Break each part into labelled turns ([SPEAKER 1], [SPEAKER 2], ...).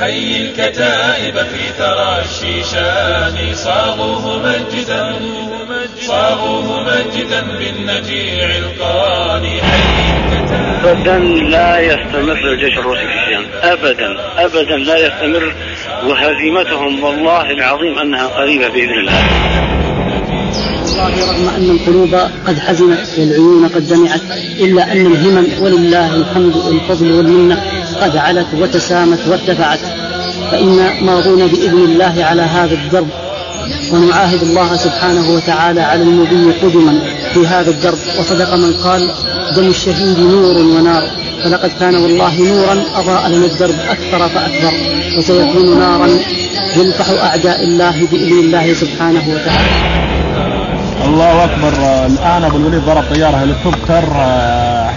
[SPEAKER 1] حي الكتائب في ثرى الشيشان صاغوه مجدا صاغوه مجدا بالنجيع القاني حي الكتائب
[SPEAKER 2] أبدا لا يستمر الجيش الروسي في الشام. أبدا أبدا لا يستمر. وهزيمتهم والله العظيم أنها قريبة بإذن الله.
[SPEAKER 3] والله رغم أن القلوب قد حزنت والعيون قد دمعت إلا أن الهمم ولله الحمد والفضل والمنة. قد علت وتسامت وارتفعت فإنا ماضون بإذن الله على هذا الدرب ونعاهد الله سبحانه وتعالى على المضي قدما في هذا الدرب. وصدق من قال دم الشهيد نور ونار فلقد كان والله نورا أضاء لنا الدرب أكثر فأكثر وسيكون نارا يلفح أعداء الله بإذن الله سبحانه وتعالى.
[SPEAKER 4] الله أكبر. الآن أبو الوليد ضرب طيارة هليكوبتر.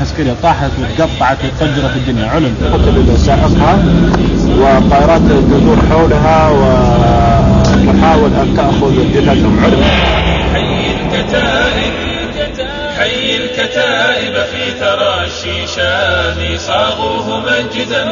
[SPEAKER 4] عسكريه طاحت وتقطعت وتفجرت الدنيا علم. قتل سائقها والطائرات تدور حولها وتحاول أن تأخذ جثثهم علم.
[SPEAKER 1] حي الكتائب حي الكتائب في ثرى الشيشان صاغوه مجدا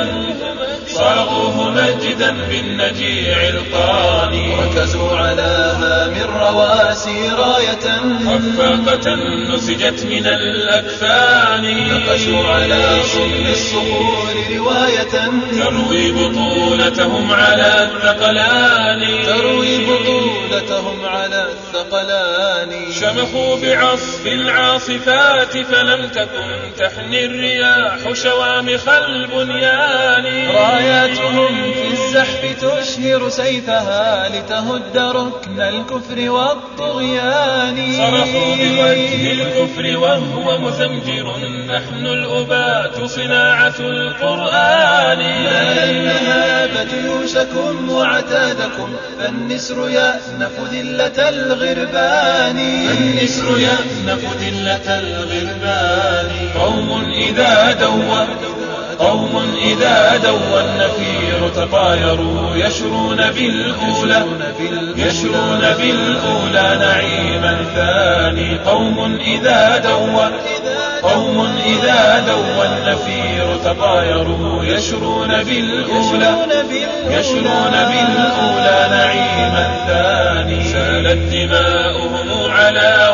[SPEAKER 1] صاغوه مجدا بالنجيع القاني.
[SPEAKER 5] ركزوا على هام الرواسي راية.
[SPEAKER 1] خفاقة نسجت من الأكفان.
[SPEAKER 5] نقشوا على صلب الصخور رواية.
[SPEAKER 1] تروي بطولتهم على الثقلان.
[SPEAKER 5] تروي بطولتهم على الثقلان.
[SPEAKER 1] شمخوا بعصف العاصفات فلم تكن تحني الرياح شوامخ البنيان.
[SPEAKER 5] راياتهم في الزحف تشهر سيفها لتهد ركن الكفر والطغيان.
[SPEAKER 1] صرخوا بوجه الكفر وهو مثمجر نحن الأباة صناعة القرآن.
[SPEAKER 5] النهاب جيوشكم وعتادكم فالنسر يأنف ذلة الغربان.
[SPEAKER 1] النسر يأنف ذلة الغربان. قوم إذا دوى قوم إذا دوى النفير تطايروا يشرون بالأولى يشرون بالأولى نعيما ثاني. قوم إذا دوى قوم إذا دوى النفير تطايروا يشرون بالأولى يشرون بالأولى نعيما ثاني. سالت دماؤهم على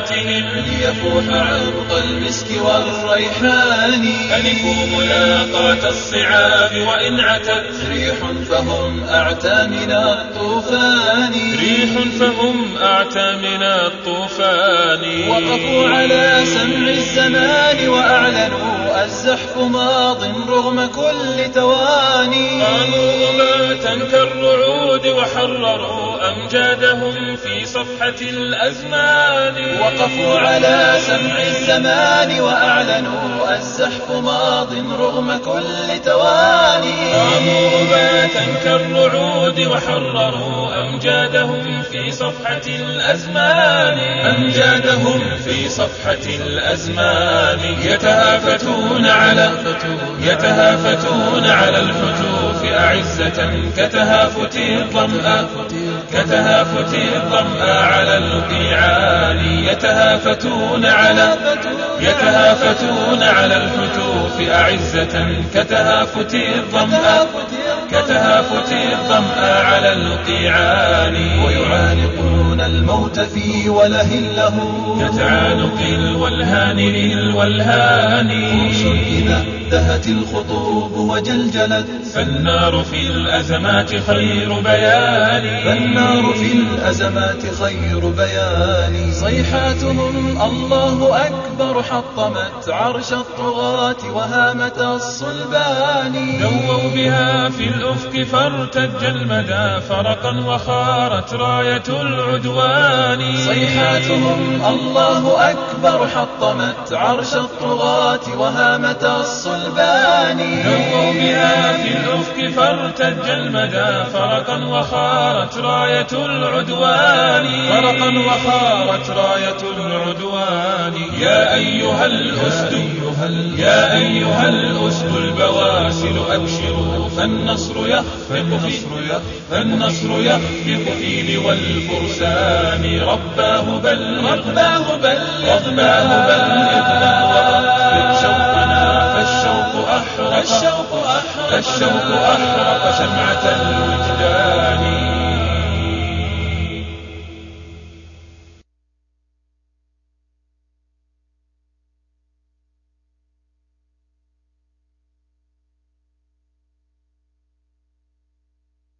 [SPEAKER 1] وجناتهم
[SPEAKER 5] ليفوح عرق المسك والريحان.
[SPEAKER 1] ألفوا ملاقاة الصعاب وإن عتت
[SPEAKER 5] ريح فهم أعتى من الطوفان.
[SPEAKER 1] ريح فهم أعتى من الطوفان.
[SPEAKER 5] وقفوا على سمع الزمان وأعلنوا الزحف ماض رغم كل تواني
[SPEAKER 1] قاموا أباتا كالرعود وحرروا أمجادهم في صفحة الأزمان.
[SPEAKER 5] وقفوا على سمع الزمان وأعلنوا الزحف ماض رغم كل تواني.
[SPEAKER 1] قاموا أباتا كالرعود وحرروا أمجادهم في صفحة الأزمان. أمجادهم في صفحة الأزمان. يتهافتون على يتهافتون على الفتوف أعزة كتهافت الظمأ كتهافت الظمأ على القيعان يتهافتون على يتهافتون على الفتوف أعزة كتهافت الظمأ كتهافت الظمأ على القيعان.
[SPEAKER 5] ويعانقون الموت في وله له.
[SPEAKER 1] كتعانق الولهان للولهان.
[SPEAKER 5] فرس إذا دهت الخطوب وجلجلت.
[SPEAKER 1] فالنار في الأزمات خير بيان.
[SPEAKER 5] فالنار في الأزمات خير بيان. صيحاتهم الله أكبر حطمت عرش الطغاة وهامة الصلبان.
[SPEAKER 1] دووا بها في الأفق فارتج المدى فرقا وخارت راية العدوان.
[SPEAKER 5] صيحاتهم الله أكبر حطمت عرش الطغاة وهامة الصلبان.
[SPEAKER 1] دووا بها في الأفق فارتج المدى فرقا وخارت راية العدوان. فرقا وخارت راية العدوان. يا أيها الأسد يا أيها الأسد. البواسل أبشروا. فالنصر يخفق في فالنصر يخفق في لوى الفرسان رباه بل رباه بل رباه بلغنا الشوق أحرق شمعة الوجدان.